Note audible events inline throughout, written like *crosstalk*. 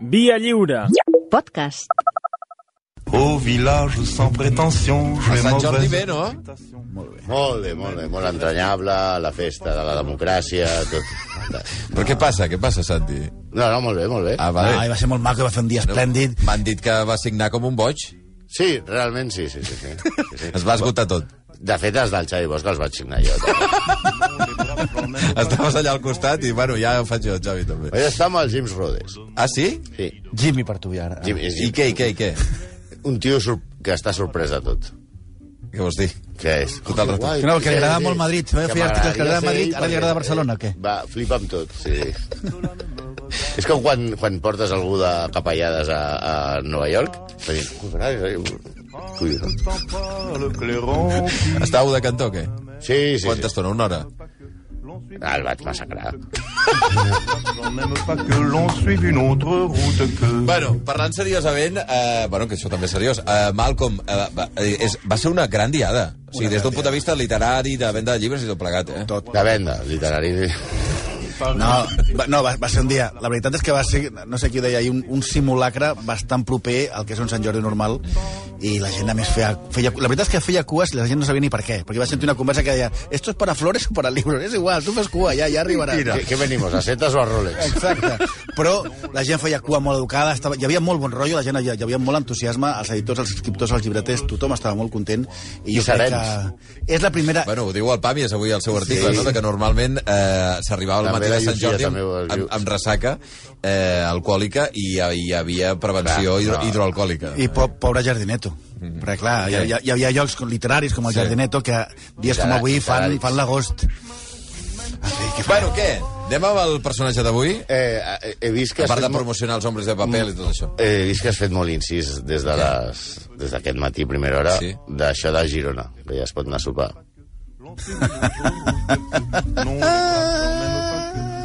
Via Lliure. Podcast. Au village sans prétention, je vais Sant Jordi bé, no? Molt bé, molt bé, molt entranyable, la festa de la democràcia, tot. Però què passa? Què passa, Santi? No, no, molt bé, molt bé. Ah, vale. Ai, va ser molt maco, va fer un dia esplèndid. M'han dit que va signar com un boig. Sí, realment sí, sí, sí. sí. sí, sí. Es va esgotar tot. De fet, els del Xavi Bosch els vaig signar jo. també. *laughs* Estaves allà al costat i, bueno, ja ho faig jo, Xavi, també. Vaig estar amb el James Rhodes. Ah, sí? Sí. Jimmy per tu, ja. ara. Jim, és I què, i què, i què? Un tio que està sorprès de tot. Què vols dir? Què és? Tot el rato. Guai, Que no, que li agrada sí. molt Madrid. Que fer articles que li agrada Madrid, ara li agrada Barcelona, o què? Va, flipa amb tot, sí. És com quan, quan portes algú de capellades a, a Nova York, està dient, "Ui, carai, Estàveu de cantó, què? Sí, sí, Quanta sí. estona? Una hora? Ah, el vaig massacrar. Bueno, parlant seriosament, eh, bueno, que això també és seriós, eh, Malcolm, eh, va, eh, és, va ser una gran diada. O sigui, des d'un punt de vista literari, de venda de llibres i tot plegat, eh? Tot. De venda, literari. No, va, no va, va ser un dia... La veritat és que va ser, no sé qui ho deia, ahir, un, un simulacre bastant proper al que és un Sant Jordi normal i la gent a més feia, feia... La veritat és que feia cues i la gent no sabia ni per què, perquè va sentir una conversa que deia esto es para flores o para libros, és igual, tu fes cua, ja, ja arribarà. Què, què venimos, a setes o a Rolex? Exacte. Però la gent feia cua molt educada, estava, hi havia molt bon rotllo, la gent, hi havia molt entusiasme, els editors, els escriptors, els llibreters, tothom estava molt content. I, I jo crec serens. que és la primera... Bueno, ho diu el Pàmies avui al seu article, Sí. no? De que normalment eh, s'arribava al matí de Sant Jordi també amb, amb, amb ressaca eh, alcohòlica i hi, havia prevenció Clar, hidro, hidroalcohòlica. I po pobre Jardineto. Mm. Perquè, clar, hi, hi, hi havia llocs com- literaris com el Sí. Jardineto que dies com Litera- avui fan, fan l'agost. Fa? Bueno, què? Anem amb el personatge d'avui? Eh, eh, he vist que A part de mo- promocionar els hombres de paper i tot això. He vist que has fet molt incís des de les, des d'aquest matí, primera hora, Sí. d'això de Girona, que ja es pot anar a sopar. *laughs*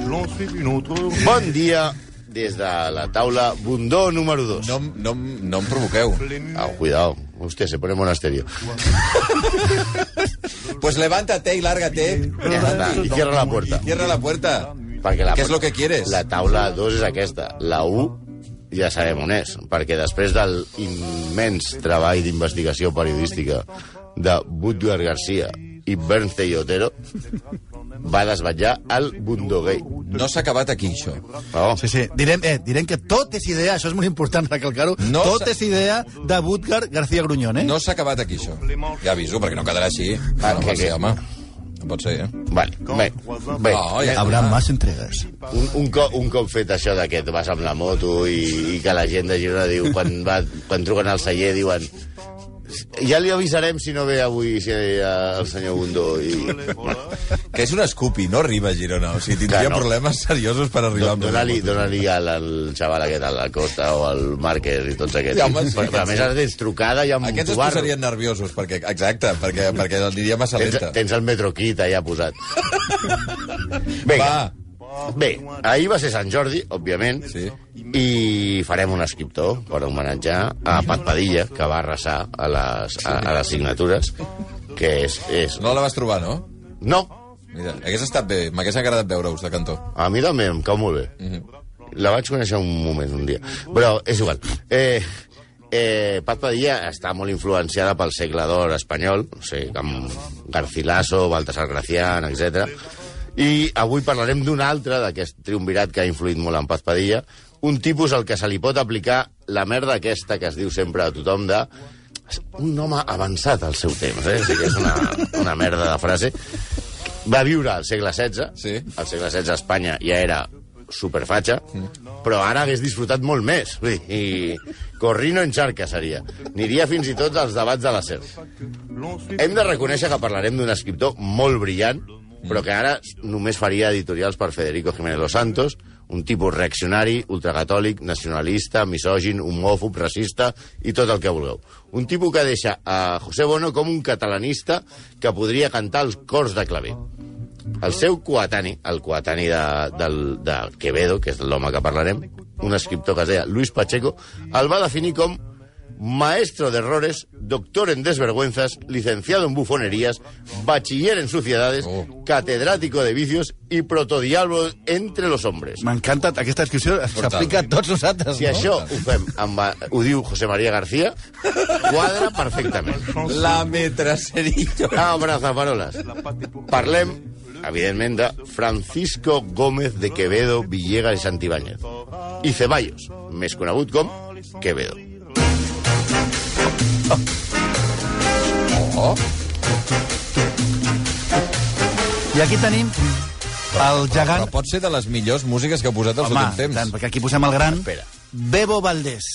L'on suive une autre. Bon dia des de la taula Bundó número 2. No, no, no em provoqueu. Ah, cuidado. Hostia, se pone monasterio. *laughs* Pues levántate y lárgate. Ja està, i cierra la puerta. Cierra la puerta. Perquè la, ¿Qué es lo que quieres? La taula 2 és aquesta. La 1 ja sabem on és, perquè després del immens treball d'investigació periodística de Budgar Garcia i Bernstein Otero, va desvetllar el Bundoguei. No s'ha acabat aquí, això. Oh, Sí, sí. Direm, eh, direm que tot és idea, això és molt important recalcar-ho, No tot és idea de Butgar García Gruñón, eh? No s'ha acabat aquí, això. Ja aviso, perquè no quedarà així. Ah, no que- pot ser, que- home. No pot ser, eh? Vale, bé, bé. No, ja- Habrá más entregas. Un, un, cop, un cop fet això de que et vas amb la moto i, i que la gent de Girona diu, quan, va, quan truquen al celler, diuen ja li avisarem si no ve avui si, eh, el senyor Bundó. I... Que és un escupi, no arriba a Girona. O sigui, tindria Que no. problemes seriosos per arribar amb Dóna-li la dóna al, al xaval aquest, al Acosta o al Márquez i tots aquests. Ja, home, sí, però, a més ara tens trucada i amb Aquests es posarien nerviosos, perquè, exacte, perquè, perquè aniria massa Tens, lenta. tens el metroquit allà posat. Vinga. Va, Bé, ahir va ser Sant Jordi, òbviament, Sí. i farem un escriptor per homenatjar a Pat Padilla, que va arrasar a les, a, a les signatures, que és... és... no la vas trobar, no? No, Mira, hagués estat bé, m'hagués agradat veure-us de cantó. a mi també em cau molt bé. Mhm. La vaig conèixer un moment, un dia. Però és igual. Eh, eh, Pat Padilla està molt influenciada pel segle d'or espanyol, o sigui, amb Garcilaso, Baltasar Gracián, etc. I avui parlarem d'un altre d'aquest triumvirat que ha influït molt en Paz Padilla, un tipus al que se li pot aplicar la merda aquesta que es diu sempre a tothom de un home avançat al seu temps, eh? O sigui és una, una merda de frase. Va viure al segle XVI, Sí. al segle XVI a Espanya ja era superfatxa, però ara hagués disfrutat molt més. I Corrino en xarca seria. Aniria fins i tot als debats de la SER. Hem de reconèixer que parlarem d'un escriptor molt brillant, però que ara només faria editorials per Federico Jiménez Los Santos, un tipus reaccionari, ultracatòlic, nacionalista, misògin, homòfob, racista i tot el que vulgueu. Un tipus que deixa a José Bono com un catalanista que podria cantar els cors de claver. El seu coetani, el coetani de, del, de Quevedo, que és l'home que parlarem, un escriptor que es deia Luis Pacheco, el va definir com maestro de errores, doctor en desvergüenzas, licenciado en bufonerías, bachiller en suciedades, Oh. catedrático de vicios y protodiablo entre los hombres. M'encanta aquesta descripció, s'aplica a tots nosaltres, Si no? això ho fem amb... ho diu José María García, quadra perfectament. La metracerillo. Abrazafaroles. Parlem, evidentment, de Francisco Gómez de Quevedo, Villegas i Santibáñez. I Ceballos, més conegut com Quevedo. Oh, I aquí tenim el gegant... però pot ser de les millors músiques que heu posat els Home, últims temps. tant, perquè aquí posem el gran Espera. Bebo Valdés.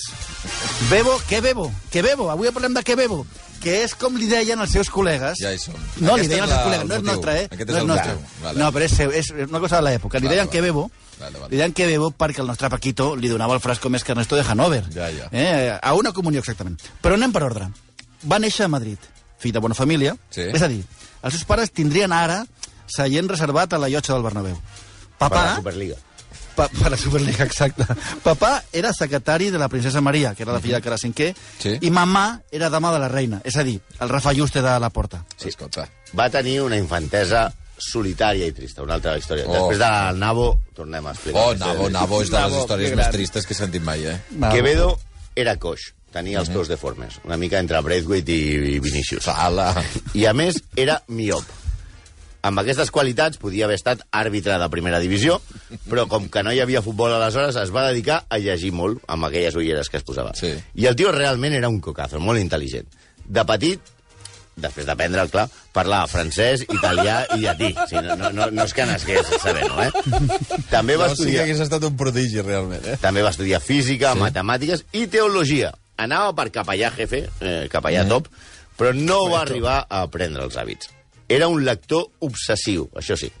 Bebo, què bebo? Què bebo? Avui parlem de què bebo. Que és com li deien els seus col·legues. Ja hi som. No, li Aquest deien és els seus col·legues. No és nostre, eh? Aquest no és és el nostre. Vale. No, però és, seu, és una cosa de l'època. Li Vale, deien vale. què bebo, Vale, vale. li deien què bebo perquè el nostre Paquito li donava el frasco més que Ernesto de Hanover. Ja, ja. Eh? A una comunió, exactament. Però anem per ordre. Va néixer a Madrid, fill de bona família. Sí. És a dir, els seus pares tindrien ara seient reservat a la llotja del Bernabéu. Per Papà... la Superliga. Pa, per la Superliga, exacte. Papà era secretari de la princesa Maria, que era la filla de Cara Cinquè, Sí. i mamà era dama de la reina, és a dir, el Rafa Juste de la Porta. Sí. Escolta. Va tenir una infantesa solitària i trista, una altra història. Oh. Després del Nabo, tornem a explicar. Oh, Nabo. Nabo és de les Nabo, històries més tristes que he sentit mai, eh? Va. Quevedo era coix, tenia els peus deformes, una mica entre Braithwaite i Vinicius. Sala. I, a més, era miop. Amb aquestes qualitats podia haver estat àrbitre de primera divisió, però com que no hi havia futbol aleshores, es va dedicar a llegir molt amb aquelles ulleres que es posava. Sí. I el tio realment era un cocazo, molt intel·ligent. De petit, després d'aprendre, clar, parlava francès, italià i llatí. O sigui, no, no, no, no és que nasqués sabent-ho, eh? També va No, sí que estudiar... hagués estat un prodigi, realment, eh? També va estudiar física, Sí. matemàtiques i teologia. Anava per capellà jefe, eh, capellà top, però no va arribar a aprendre els hàbits. Era un lector obsessiu, això sí.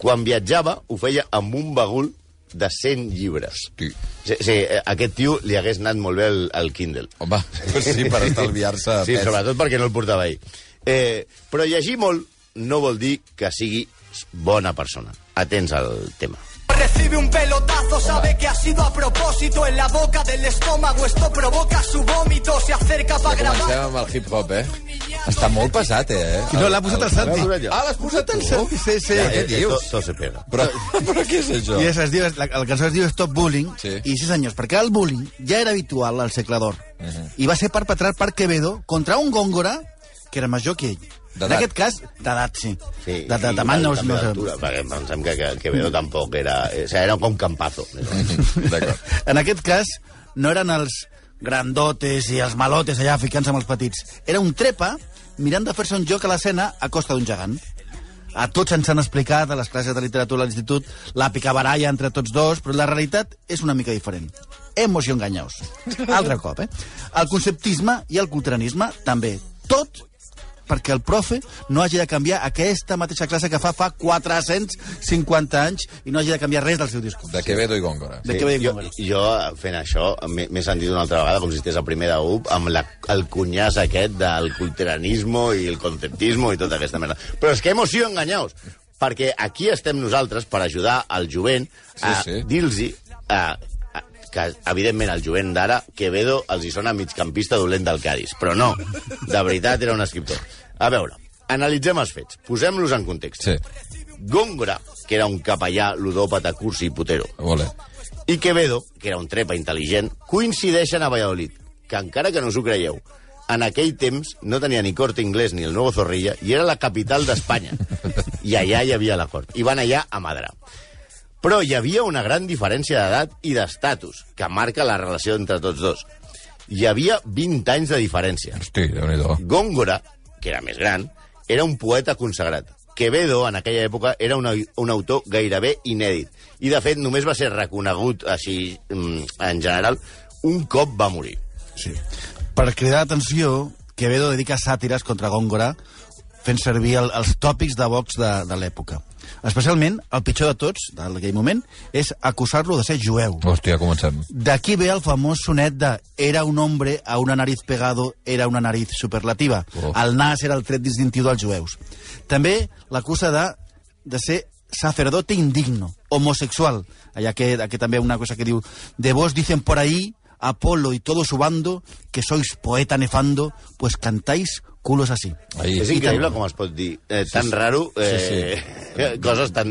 Quan viatjava, ho feia amb un bagul de 100 llibres. Hosti. Sí, sí, eh, aquest tio li hagués anat molt bé el, el Kindle. Home, sí, per estalviar-se Sí, pes. sobretot perquè no el portava ell. Eh, però llegir molt no vol dir que sigui bona persona. Atents al tema. Recibe un pelotazo, sabe que ha sido a propósito en la boca del estómago. Esto provoca su vómito, se acerca para Ja comencem grabar. amb el hip-hop, eh? Està molt pesat, eh? No, l'ha posat el Santi. Ah, l'has posat el Santi, sí, sí. Ja, Eh, què dius? Tot, se pega. Però, *laughs* però què és això? I es diu, la, la cançó es diu Stop Bullying, Sí. i sí senyors, perquè el bullying ja era habitual al segle d'or, i va ser perpetrat per Quevedo contra un góngora que era major que ell. En aquest cas, d'edat, sí. Sí, de, de, tamany no, no sé. perquè pensem que, que, que Quevedo tampoc era... O sigui, era com Campazo. *laughs* En aquest cas, no eren els grandotes i els malotes allà ficant-se amb els petits. Era un trepa mirant de fer-se un joc a l'escena a costa d'un gegant. A tots ens han explicat a les classes de literatura a l'institut la picabaralla entre tots dos, però la realitat és una mica diferent. Emoció enganyaos. Altre cop, eh? El conceptisme i el culturanisme també. Tot perquè el profe no hagi de canviar aquesta mateixa classe que fa fa 450 anys i no hagi de canviar res del seu discurs. De Quevedo i Góngora. De què ve jo, jo, fent això, m'he sentit una altra vegada com si estigués a primer de UP amb la, el cunyàs aquest del culteranismo i el conceptismo i tota aquesta merda. Però és que emoció enganyaos, perquè aquí estem nosaltres per ajudar al jovent a Sí, sí. dir-los que, evidentment, el jovent d'ara, Quevedo els hi sona migcampista dolent del Cádiz. Però no, de veritat era un escriptor. A veure, analitzem els fets, posem-los en context. Sí, Góngora, que era un capellà ludòpata, cursi i putero, vole. i Quevedo, que era un trepa intel·ligent, coincideixen a Valladolid, que encara que no us ho creieu, en aquell temps no tenia ni Corte Inglés ni el Nuevo Zorrilla, i era la capital d'Espanya. *laughs* I allà hi havia la cort. I van allà a madrar. Però hi havia una gran diferència d'edat i d'estatus, que marca la relació entre tots dos. Hi havia 20 anys de diferència. Hosti, déu-n'hi-do. Góngora, que era més gran, era un poeta consagrat. Quevedo, en aquella època, era un, un autor gairebé inèdit. I, de fet, només va ser reconegut així, mm, en general, un cop va morir. Sí. Per cridar l'atenció, Quevedo dedica sàtires contra Góngora fent servir el, els tòpics de Vox de, de l'època. Especialment, el pitjor de tots, d'aquell moment, és acusar-lo de ser jueu. Hòstia, comencem. D'aquí ve el famós sonet de era un hombre a una nariz pegado, era una nariz superlativa. Oh. El nas era el tret distintiu dels jueus. També l'acusa de, de ser sacerdote indigno, homosexual. Allà que, aquí també una cosa que diu de vos dicen por ahí Apolo y todo su bando, que sois poeta nefando, pues cantáis culos así. Ahí. És increïble com es pot dir eh, tan raro eh, coses tan,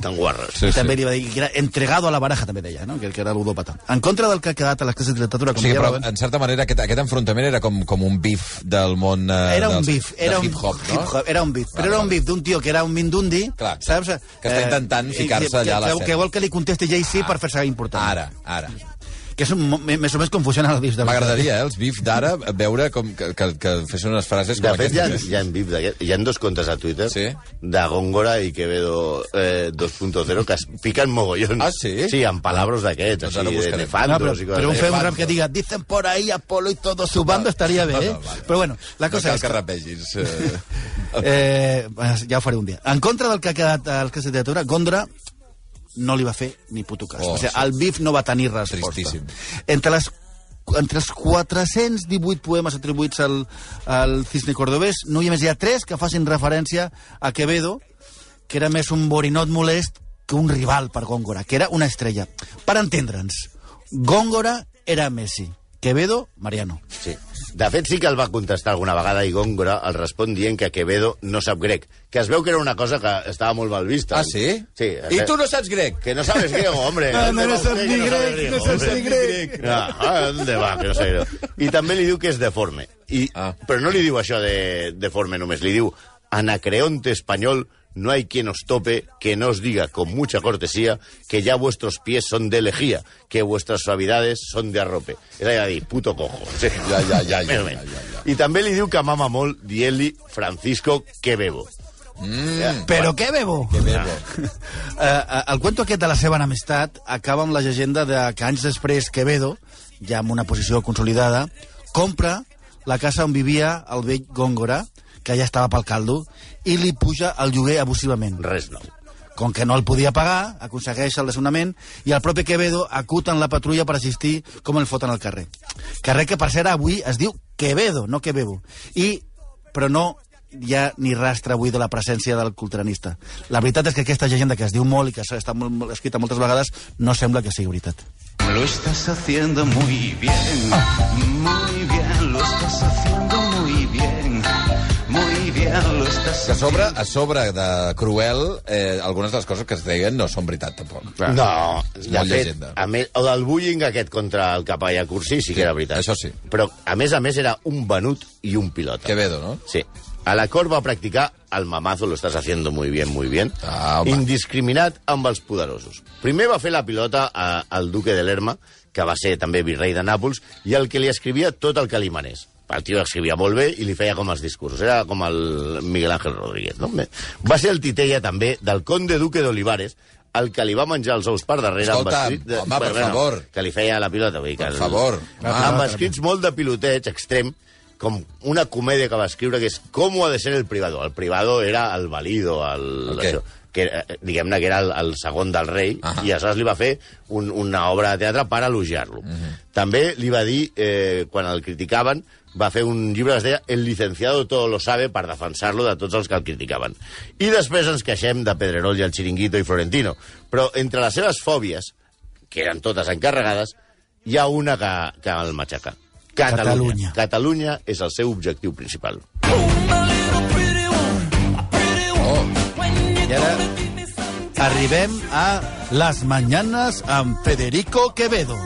tan guarres. Sí, I sí. també li va dir que era entregado a la baraja, també deia, no? que, que era ludòpata. En contra del que ha quedat a les classes de literatura, O com sigui, però, en certa manera, aquest, aquest enfrontament era com, com un bif del món... Eh, era un dels- bif, era un hip-hop, no? era un bif, però era un bif d'un tio que era un mindundi, Clar, saps? que està intentant Eh, ficar-se que- allà a que, l'escena. que vol que li contesti Jay-Z per fer-se important. Ara, ara. Que és un, més o menys com funciona el bif de M'agradaria, eh, els bif d'ara, veure com que, que, que fessin unes frases De com fet, hi ha, aquestes. hi ha, bif d'aquest- hi ha dos comptes a Twitter Sí? de Góngora i Quevedo eh, 2.0 que es piquen mogollons. Ah, sí? Sí, amb palabres d'aquests, Doncs ara així, de nefandos No, però, però un fem un rap que diga dicen por ahí Apolo y todo su bando estaria bé, eh? No, no, vale. Però bueno, la No cosa cal és que que... rapegis. Eh... *laughs* Eh, ja ho faré un dia. En contra del que ha quedat al que de literatura, Gondra no li va fer ni puto cas. Oh, o sigui, sí. el bif no va tenir resposta. Tristíssim. Entre les entre els 418 poemes atribuïts al, al Cisne Cordobès, no hi ha més hi ha tres que facin referència a Quevedo, que era més un borinot molest que un rival per Góngora, que era una estrella. Per entendre'ns, Góngora era Messi, Quevedo, Mariano. Sí. De fet, sí que el va contestar alguna vegada i Góngora el respon dient que Quevedo no sap grec, que es veu que era una cosa que estava molt mal vista. Ah, sí? Sí. I tu no saps grec? Que no sabes griego, hombre. *laughs* No, ¿Dónde no va saps ni grec, no saps ni grec. Ah, ¿dónde va? Que no sé. I també li diu que és deforme. I, Ah. Però no li diu això de deforme només, li diu anacreonte español, no hay quien os tope que no os diga con mucha cortesía que ya vuestros pies son de lejía, que vuestras suavidades son de arrope. És a dir, puto cojo. *laughs* Sí. Ja, ja, ja, ja, Més o ja, menys. ja, ja. I també li diu que mama molt dient-li Francisco que bebo. Mm, Però què bebo? que bebo. *laughs* Eh, el cuento aquest de la seva enemistat acaba amb la llegenda de que anys després Quevedo, ja amb una posició consolidada, compra la casa on vivia el vell Góngora, que ja estava pel caldo, i li puja el lloguer abusivament. Res nou. Com que no el podia pagar, aconsegueix el desnonament i el propi Quevedo acuta en la patrulla per assistir com el foten al carrer. Carrer que, per cert, avui es diu Quevedo, no Quevedo. I, però no hi ha ni rastre avui de la presència del culturanista. La veritat és que aquesta llegenda que es diu molt i que està molt, molt escrita moltes vegades no sembla que sigui veritat. Lo estás haciendo muy bien, muy bien, Que a sobre, a sobre de cruel, eh, algunes de les coses que es deien no són veritat, tampoc. No, És de molt fet, llegenda. a més, el del bullying aquest contra el capellà Cursí sí que era veritat. això sí. Però, a més a més, era un venut i un pilota. Quevedo, no? Sí. A la cort va practicar el mamazo, lo estás haciendo muy bien, muy bien, Ah, home. indiscriminat amb els poderosos. Primer va fer la pilota a, al duque de Lerma, que va ser també virrei de Nàpols, i el que li escrivia tot el que li manés. El tio escrivia molt bé i li feia com els discursos. Era com el Miguel Ángel Rodríguez. No? Va ser el titella també del conde duque d'Olivares, el que li va menjar els ous per darrere Escolta, amb escrit... home, per favor. Que li feia la pilota. Vull dir que Per el- favor. Ah, amb escrits molt de piloteig extrem, com una comèdia que va escriure que és Com ha de ser el privado. El privado era el valido, el, què? això, que eh, diguem-ne que era el, el segon del rei, Ahà. i aleshores li va fer un, una obra de teatre per elogiar-lo. També li va dir, eh, quan el criticaven, va fer un llibre que es deia El licenciado todo lo sabe per defensar-lo de tots els que el criticaven. I després ens queixem de Pedrerol i el Chiringuito i Florentino. Però entre les seves fòbies, que eren totes encarregades, hi ha una que, que el matxaca. Catalunya. Catalunya. Catalunya és el seu objectiu principal. Oh, I ara arribem a Las Mañanas amb Federico Quevedo.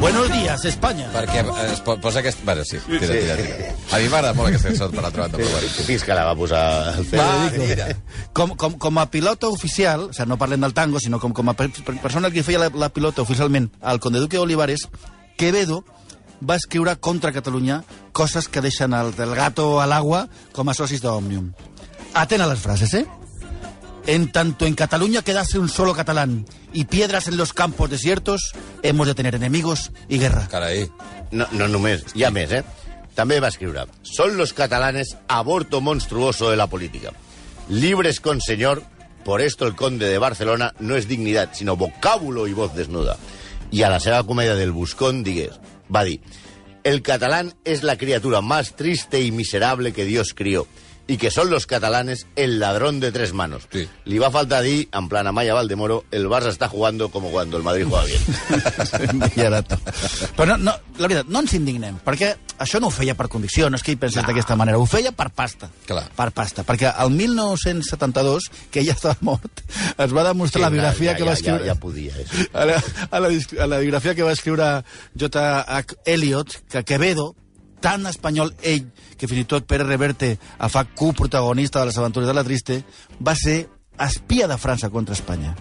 Buenos días, España. perquè eh, es po- posa aquest... Bueno, sí, tira, tira, tira. A mi m'agrada molt aquesta cançó, per l'altra banda, però bueno. Fins que la va posar el Va, Federico. mira. Com, com, com a pilota oficial, o sigui, no parlem del tango, sinó com, com a per, per, persona que feia la, la pilota oficialment al Conde Duque Olivares, Quevedo va escriure contra Catalunya coses que deixen el del gato a l'agua com a socis d'Òmnium. Aten a les frases, eh? En tanto en Cataluña quedase un solo catalán y piedras en los campos desiertos, hemos de tener enemigos y guerra. Carai. No, no només, hi ha més, eh? També va escriure Son los catalanes aborto monstruoso de la política. Libres con señor, por esto el conde de Barcelona no es dignidad, sino vocábulo y voz desnuda. I a la seva comèdia del Buscón digués, va dir El catalán es la criatura más triste y miserable que Dios crió. Y que son los catalanes el ladrón de tres manos. Sí. Li va faltar dir, en plan Amaya Valdemoro, el Barça està jugando como cuando el Madrid juega bien. *laughs* Millarato. Però no, no, la veritat, no ens indignem, perquè això no ho feia per convicció, no és que hi pensés d'aquesta manera, ho feia per pasta. Clar. Per pasta, perquè el 1972, que ella estava mort, es va demostrar la biografia ja, que va ja, escriure... Ja, ja podia, eh? a la, a, la, a la biografia que va escriure J.H. Eliot, que Quevedo, tan espanyol ell, que fins i tot Pere Reverte a fa coprotagonista de les aventures de la Triste, va ser espia de França contra Espanya.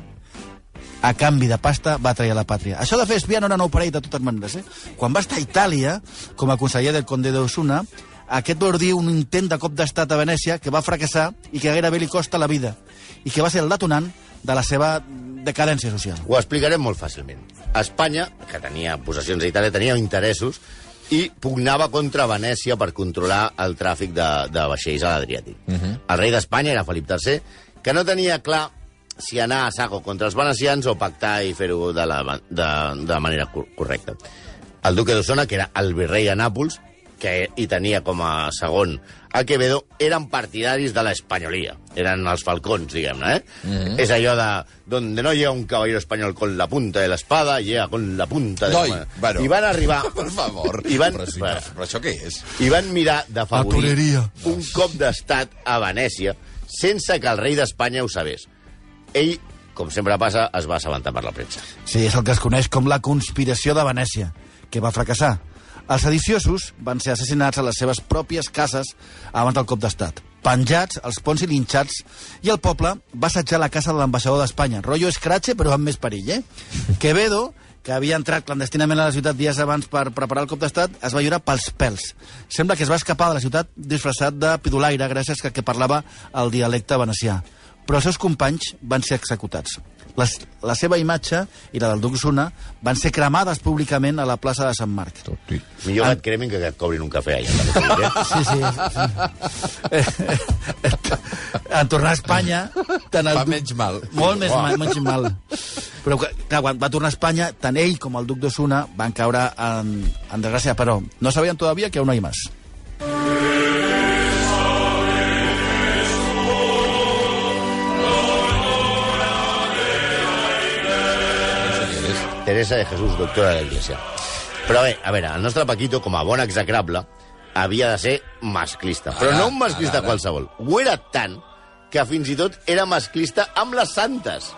A canvi de pasta va trair la pàtria. Això de fer espia no era nou per ell de totes maneres. Eh? Quan va estar a Itàlia, com a conseller del conde d'Osuna, aquest va ordir un intent de cop d'estat a Venècia que va fracassar i que gairebé li costa la vida i que va ser el detonant de la seva decadència social. Ho explicarem molt fàcilment. Espanya, que tenia possessions a Itàlia, tenia interessos i pugnava contra Venècia per controlar el tràfic de, de vaixells a l'Adriàtic. Uh -huh. El rei d'Espanya era Felip III, que no tenia clar si anar a saco contra els venecians o pactar i fer-ho de, la, de, de manera cor correcta. El duque d'Osona, que era el virrei a Nàpols, que hi tenia com a segon a Quevedo, eren partidaris de l'espanyolia. Eren els falcons, diguem-ne, eh? Mm -hmm. És allò de... Donde no llega un caballero español con la punta de la espada, llega con la punta de Noi, la... bueno. I van arribar... *laughs* Per favor. I van, Però, sí, bueno, però això què és? i van mirar d'afavorir un cop d'estat a Venècia sense que el rei d'Espanya ho sabés. Ell, com sempre passa, es va assabentar per la premsa. Sí, és el que es coneix com la conspiració de Venècia, que va fracassar. Els sediciosos van ser assassinats a les seves pròpies cases abans del cop d'estat. Penjats, els ponts i linxats, i el poble va assetjar la casa de l'ambaixador d'Espanya. Rollo escratxe, però amb més perill, eh? Quevedo, que havia entrat clandestinament a la ciutat dies abans per preparar el cop d'estat, es va lliurar pels pèls. Sembla que es va escapar de la ciutat disfressat de pidolaire gràcies a que parlava el dialecte venecià. Però els seus companys van ser executats. Les, la seva imatge i la del duc Suna van ser cremades públicament a la plaça de Sant Marc. Millor que et cremin que que et cobrin un cafè allà. eh? *laughs* Sí, sí. sí. en tornar a Espanya... Tant el Fa duc- menys mal. Molt més mal, menys mal. Però, clar, quan va tornar a Espanya, tant ell com el duc d'Osuna van caure en, en desgràcia, però no sabien todavía que aún hay más. Teresa de Jesús, doctora de l'Iglésia. Però bé, a veure, el nostre Paquito, com a bon execrable, havia de ser masclista. Però no un masclista qualsevol. Ho era tant que fins i tot era masclista amb les santes.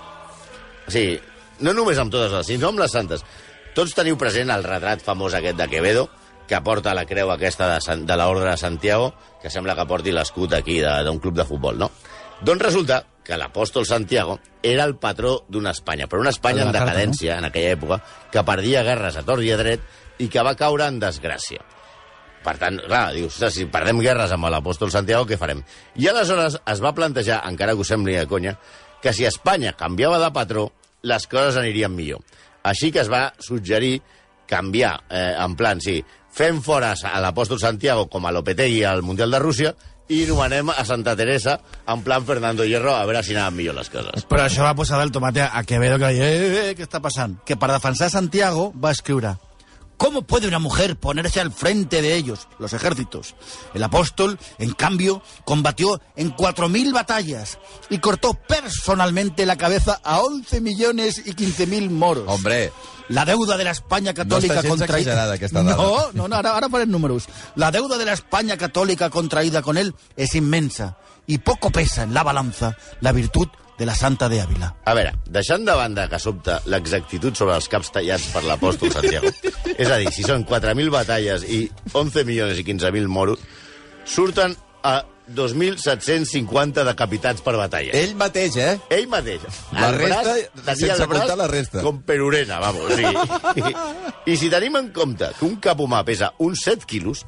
O sigui, no només amb totes les, sinó amb les santes. Tots teniu present el retrat famós aquest de Quevedo, que porta la creu aquesta de, Sant, de l'Ordre de Santiago, que sembla que porti l'escut aquí d'un club de futbol, no? Doncs resulta que l'apòstol Santiago era el patró d'una Espanya, però una Espanya en decadència, en aquella època, que perdia guerres a tort i a dret i que va caure en desgràcia. Per tant, clar, dius, "Ostres, si perdem guerres amb l'apòstol Santiago, què farem? I aleshores es va plantejar, encara que us sembli de conya, que si Espanya canviava de patró, les coses anirien millor. Així que es va suggerir canviar, eh, en plan, sí, fem fora a l'apòstol Santiago com a Lopetegui al Mundial de Rússia i nomenem a Santa Teresa en plan Fernando Hierro a veure si anaven millor les coses. Però això va posar del tomate a Quevedo, que va dir, eh, eh, eh, què està passant? Que per defensar Santiago va escriure ¿Cómo puede una mujer ponerse al frente de ellos, los ejércitos? El apóstol, en cambio, combatió en 4.000 batallas y cortó personalmente la cabeza a 11 millones y 15.000 moros. Hombre, La deuda de la España católica No està gens contra exagerada, aquesta dada. No, no, no, ara, ara farem números. La deuda de la España católica contraída con él es inmensa y poco pesa en la balanza la virtud de la Santa de Ávila. A veure, deixant de banda que sobta l'exactitud sobre els caps tallats per l'apòstol Santiago, *laughs* és a dir, si són 4.000 batalles i 11 milions i 15.000 moros, surten a 2.750 decapitats per batalla. ell mateix, eh? Ell mateix. La El resta, sense comptar la resta. Com perurena, vamos. Sí. I, *laughs* I si tenim en compte que un cap humà pesa uns 7 quilos,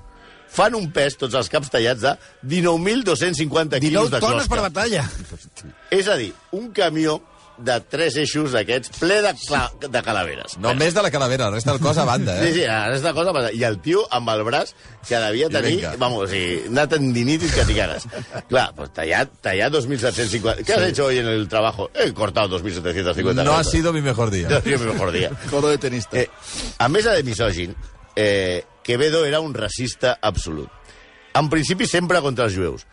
fan un pes, tots els caps tallats, de 19.250 quilos 19 de tones per closca. batalla. *laughs* És a dir, un camió de tres eixos d'aquests ple de, cla de calaveres. Només de la calavera, la resta del cos a banda, Sí, eh? sí, la resta de cosa... passa. I el tio amb el braç que devia I tenir, vinga. vamos, o sigui, una tendinitis que t'hi cagues. Clar, pues tallat, tallat 2.750... ¿Qué has hecho hoy en el trabajo? He cortado 2.750. No ha sido mi mejor día. No ha sido mi mejor día. *laughs* Codo de tenista. Eh, a més de misògin, eh, Quevedo era un racista absolut. En principi sempre contra els jueus,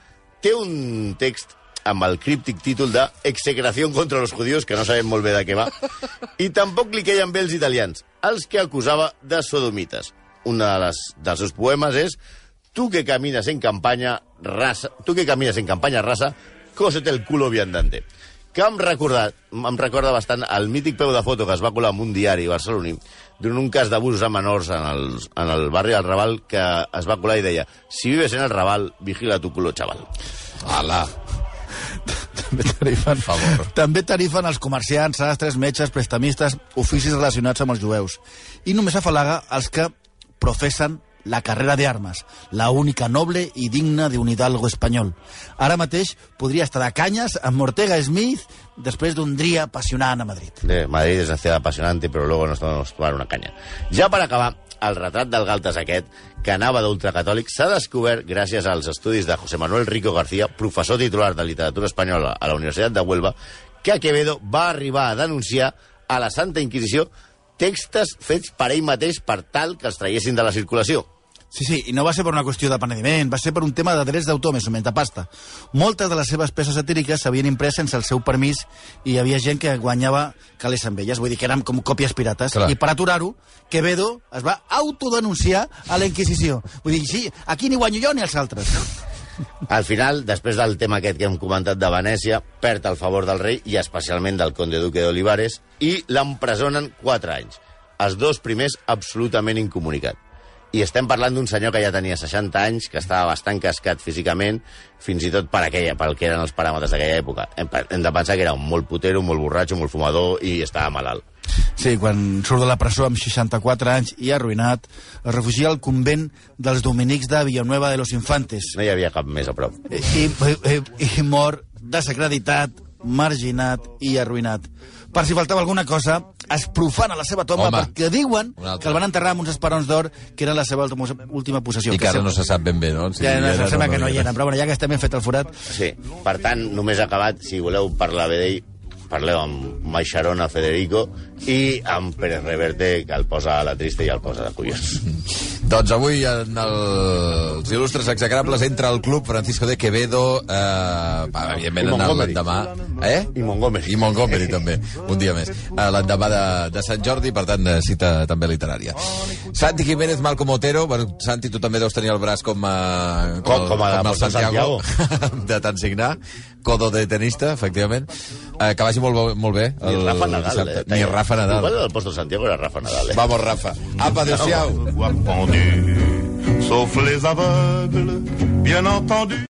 té un text amb el críptic títol de Execración contra los judíos, que no sabem molt bé de què va, i tampoc li queien bé els italians, els que acusava de sodomites. Un de les, dels seus poemes és Tu que camines en campanya, raza, tu que camines en campanya rasa, cósete el culo viandante. Que em recorda, em recorda bastant el mític peu de foto que es va colar en un diari barceloní d'un un cas d'abusos a menors en el, en el barri del Raval que es va colar i deia si vives en el Raval, vigila tu culo, chaval. Ala. També tarifen, favor. també tarifen els comerciants, sastres, metges, prestamistes, oficis relacionats amb els jueus. I només afalaga els que professen la carrera de armes, la única noble i digna d'un hidalgo espanyol. Ara mateix podria estar de canyes amb Ortega Smith després d'un dia apassionant a Madrid. de Madrid es una ciudad apasionante, pero luego nos vamos a tomar una caña. Ja per acabar, el retrat del Galtes aquest, que anava d'ultracatòlic, s'ha descobert gràcies als estudis de José Manuel Rico García, professor titular de literatura espanyola a la Universitat de Huelva, que Quevedo va arribar a denunciar a la Santa Inquisició textos fets per ell mateix per tal que els traiessin de la circulació. Sí, sí, i no va ser per una qüestió de penediment, va ser per un tema de drets d'autor, més o menys, de pasta. Moltes de les seves peces satíriques s'havien imprès sense el seu permís i hi havia gent que guanyava calés amb elles, vull dir que eren com còpies pirates. Clar. I per aturar-ho, Quevedo es va autodenunciar a la Inquisició. Vull dir, sí, aquí ni guanyo jo ni els altres. Al final, després del tema aquest que hem comentat de Venècia, perd el favor del rei i especialment del conde duque d'Olivares i l'empresonen 4 anys. Els dos primers absolutament incomunicat. I estem parlant d'un senyor que ja tenia 60 anys, que estava bastant cascat físicament, fins i tot per aquella, pel que eren els paràmetres d'aquella època. Hem, hem de pensar que era un molt putero, molt borratxo, molt fumador i estava malalt. Sí, quan surt de la presó amb 64 anys i arruïnat, es refugia al convent dels dominics de Villanueva de los Infantes. No hi havia cap més a prop. i, i, i mor desacreditat, marginat i arruïnat. Per si faltava alguna cosa, es profana la seva tomba Home, perquè diuen que el van enterrar amb uns esperons d'or que eren la seva última, possessió. I que ara no se sap ben bé, no? Si Ja, no, o sembla que no hi eren, però bueno, ja que estem ben fet el forat... Sí, per tant, només acabat, si voleu parlar bé d'ell, parleu amb Maixarona Federico i amb Pérez Reverte, que el posa a la trista i el posa de collons. *laughs* Doncs avui en els il·lustres execrables entra al club Francisco de Quevedo, eh, evidentment en l'endemà... Eh? I Montgomery. I Montgomery, també, un dia més. Eh, l'endemà de, de Sant Jordi, per tant, eh, cita també literària. Santi Jiménez, Malcom Otero, bueno, Santi, tu també deus tenir el braç com, eh, Com- com a el Apóstol Santiago, *laughs* de tant signar, codo de tenista, efectivament. Eh, que vagi molt, molt bé. Ni el Rafa Nadal. Eh? Ni Rafa Nadal. El Apóstol Santiago era Rafa Nadal, eh? Vamos, Rafa. *laughs* Apa, adéu-siau. sauf les aveugles, bien entendu.